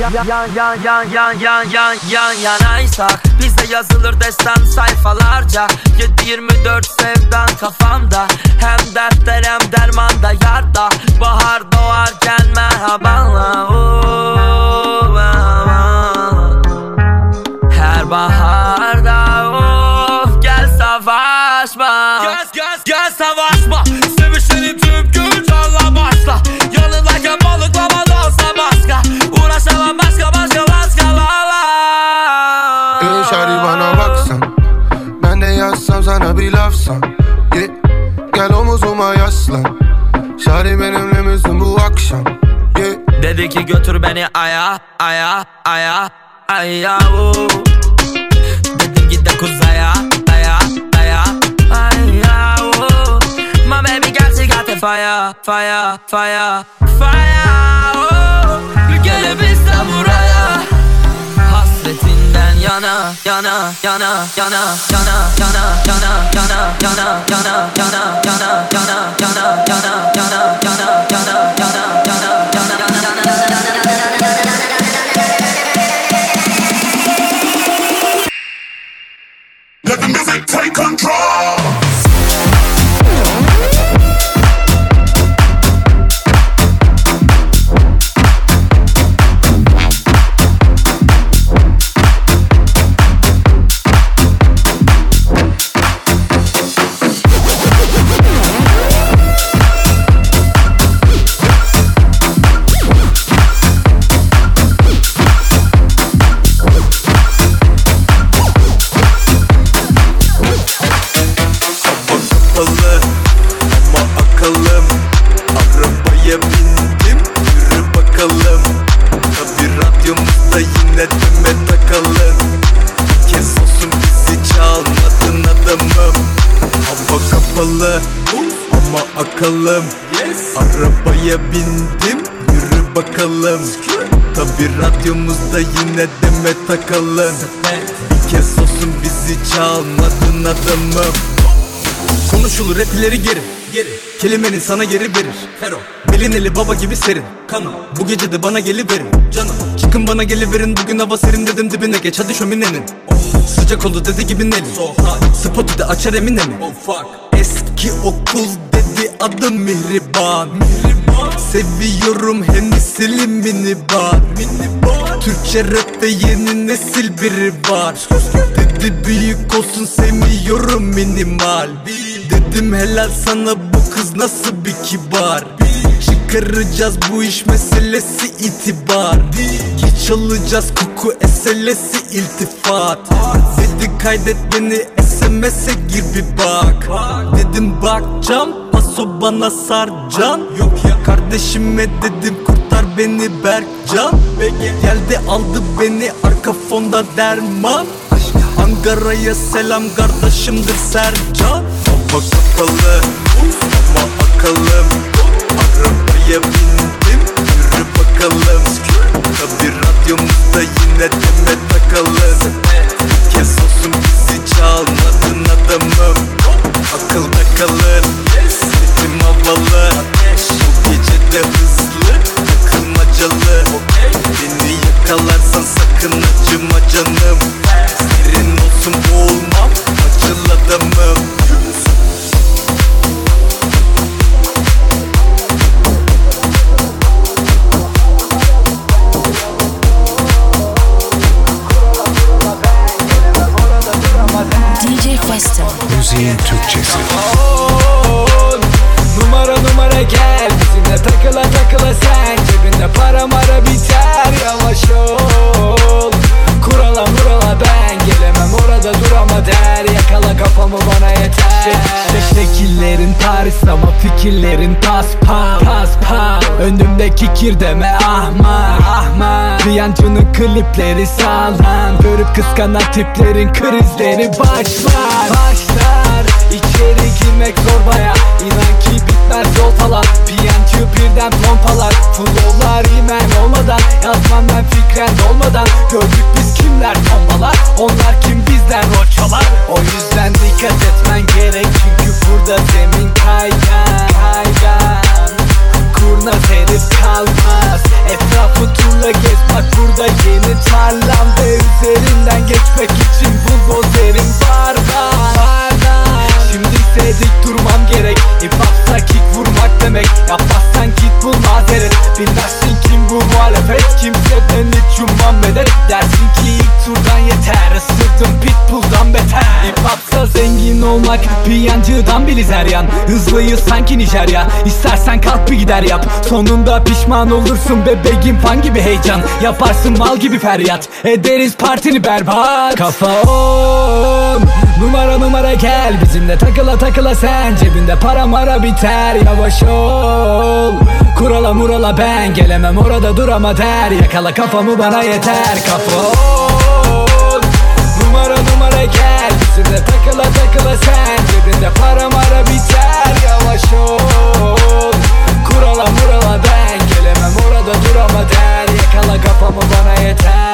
yan yan yan yan yan yan yan yanaysak Bize yazılır destan sayfalarca 7-24 sevdan kafamda Hem dertler hem dermanda yarda Bahar doğarken merhabanla Oo, merhaba. Her baharda bir laf san Yeah. Gel omuzuma yaslan Şari benimle misin bu akşam Yeah. Dedi ki götür beni aya aya aya aya oo. Dedim git de kuzaya aya aya aya oo. My baby girl she got the fire fire fire fire. Bir gelebilsem buraya Hasretinden yana yana yana yana yana yana yana yana yana yana yana yana yana yana yana takalım Bir kez olsun bizi çalmadın adamım Konuşulur ileri geri Geri. Kelimenin sana geri verir. Fero Belin eli baba gibi serin. Kanım Bu gece de bana geliverin. Canım Çıkın bana geliverin. Bugün hava serin dedim dibine geç. Hadi şöminenin. Sıcak oldu dedi gibi Nelly Spotu da açar emine mi Eski okul dedi adım Mihriban. Seviyorum hem silimini bar Türkçe rapte yeni nesil biri var. Dedi büyük olsun sevmiyorum minimal. Dedim helal sana bu kız nasıl bir kibar? Çıkaracağız bu iş meselesi itibar. Geç alacağız koku eselesi iltifat. Dedi kaydet beni SMS'e gir bir bak. Dedim bakcam paso bana sarcan Yok ya kardeşime dedim kurtar beni Berkcan. Geldi aldı beni arka fonda derman. Ankara'ya selam kardeşimdir Sercan. Hava kapalı ama akalım Arabaya bindim yürü bakalım. Tabi radyomuzda yine deme takalım. Bir kez olsun bizi çalmadın adamım. Akılda kalır Sesim havalı. Bu gece de hızlı Şek- Şekillerin Paris ama fikirlerin pas pas pas pas Önümdeki kir deme ahmak ahmak. Piyancının klipleri sağlam. Görüp kıskanan tiplerin krizleri başlar. Başlar. İçeri girmek zor baya İnan ki bitmez yol falan. Piyancı birden pompalar. Flowlar imen olmadan. Yazmam ben fikren olmadan Gördük biz kimler tombalar? Onlar kim bizden roçalar O yüzden dikkat etmen gerek Bir yancıdan biliz her yan Hızlıyız sanki Nijerya. İstersen kalk bir gider yap. Sonunda pişman olursun bebeğim. Fan gibi heyecan. Yaparsın mal gibi feryat. Ederiz partini berbat. Kafa on. Numara numara gel. Bizimle takıla takıla sen. Cebinde para mara biter. Yavaş ol. Kurala murala ben. Gelemem orada durama der. Yakala kafamı bana yeter. Kafa on. Numara numara gel bizimle takıla takıla sen Cebinde para mara biter yavaş ol. Kurala murala ben gelemem orada durama der. Yakala kafamı bana yeter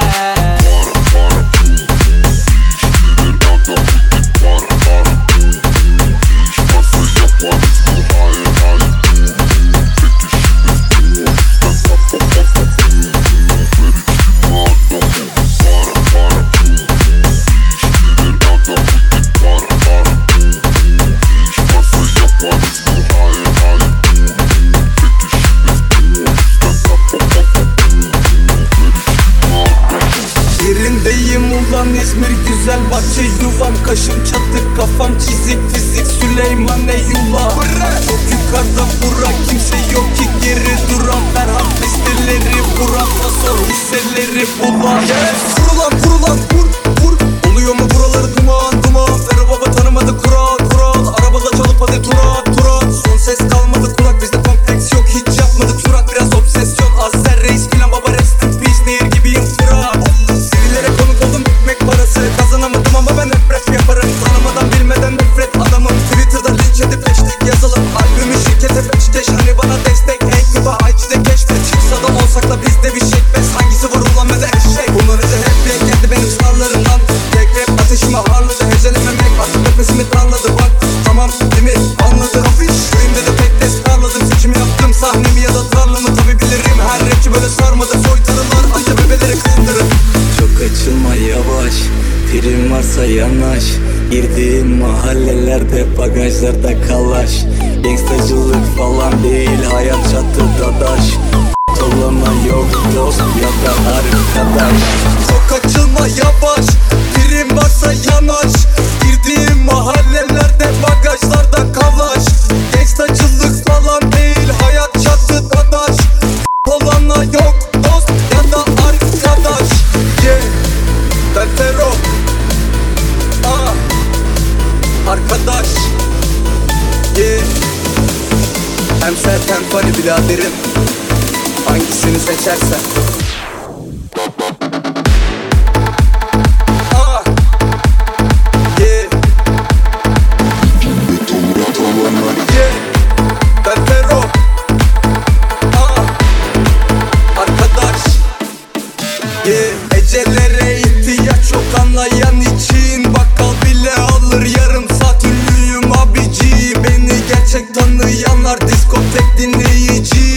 Bunlar diskotek dinleyici.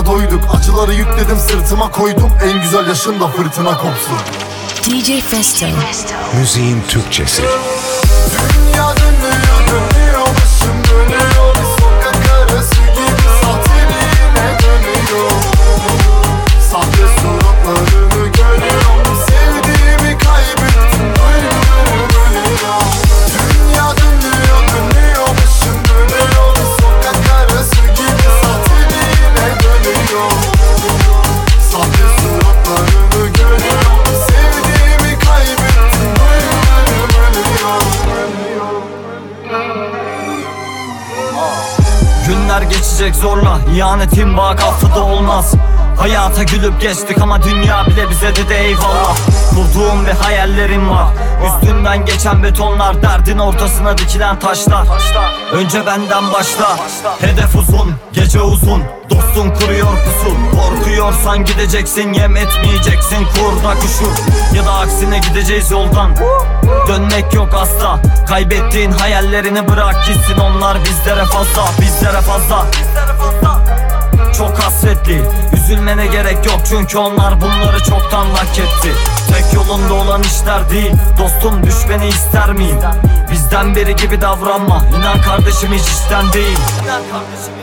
Acılara doyduk acıları yükledim sırtıma koydum. En güzel yaşımda fırtına kopsun. DJ Festo. Müziğin Türkçesi. Dünya dünya geçmek zorla. İhanetin vakafı da olmaz. Hayata gülüp geçtik ama dünya bile bize dedi eyvallah. Kurduğum ve hayallerim var. Üstümden geçen betonlar Derdin ortasına dikilen taşlar. Önce benden başla. Hedef uzun, gece uzun. Dostun kuruyor pusul Korkuyorsan gideceksin yem etmeyeceksin. Kurda kuşu. Ya da aksine gideceğiz yoldan. Dönmek yok asla. Kaybettiğin hayallerini bırak gitsin. Onlar bizlere fazla Bizlere fazla çok hasretli. Üzülmene gerek yok çünkü onlar bunları çoktan hak etti. Tek yolunda olan işler değil Dostum düşmeni ister miyim? Bizden biri gibi davranma İnan kardeşim hiç işten değil. İnan kardeşim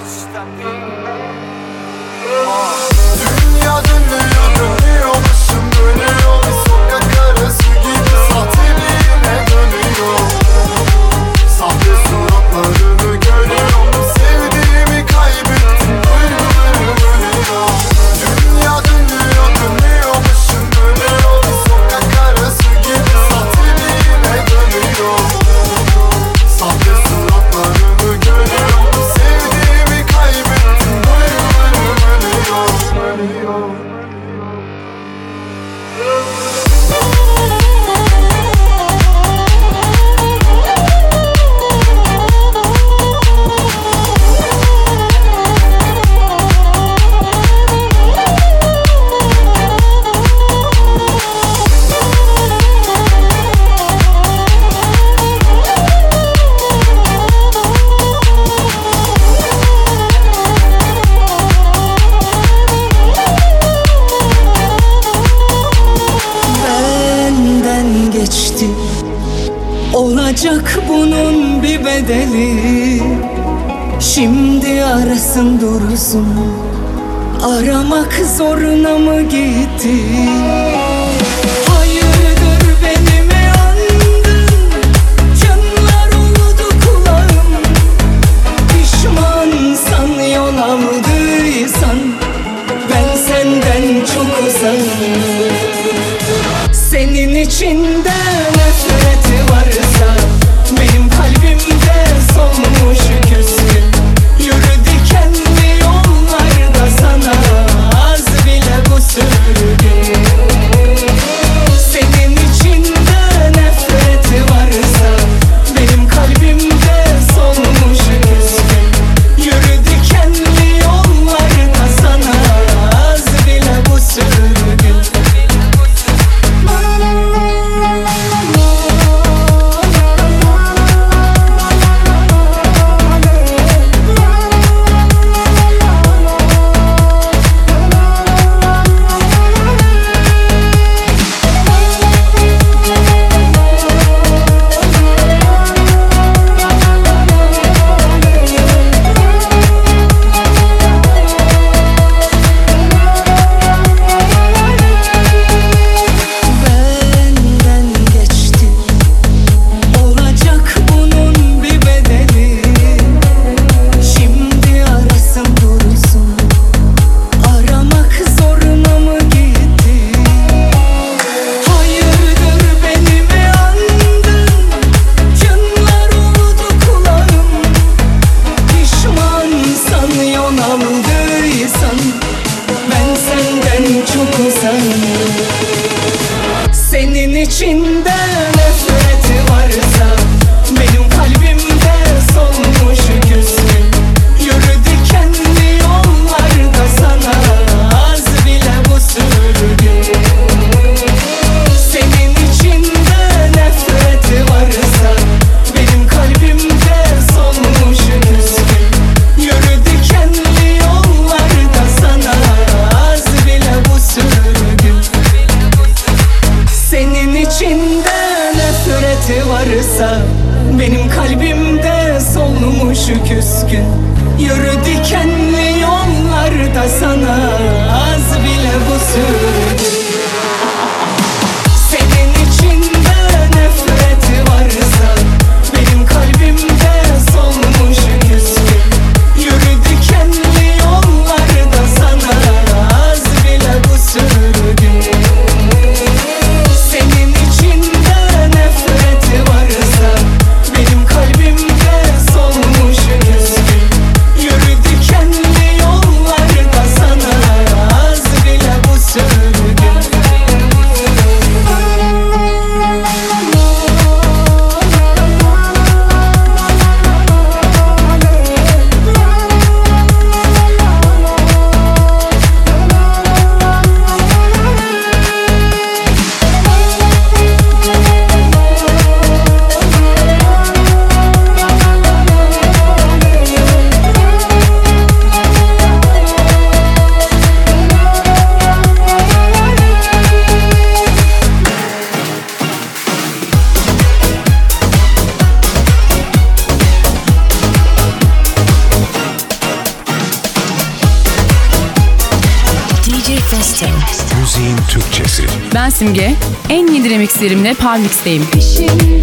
Remixlerimle Parmix'teyim. Şimdi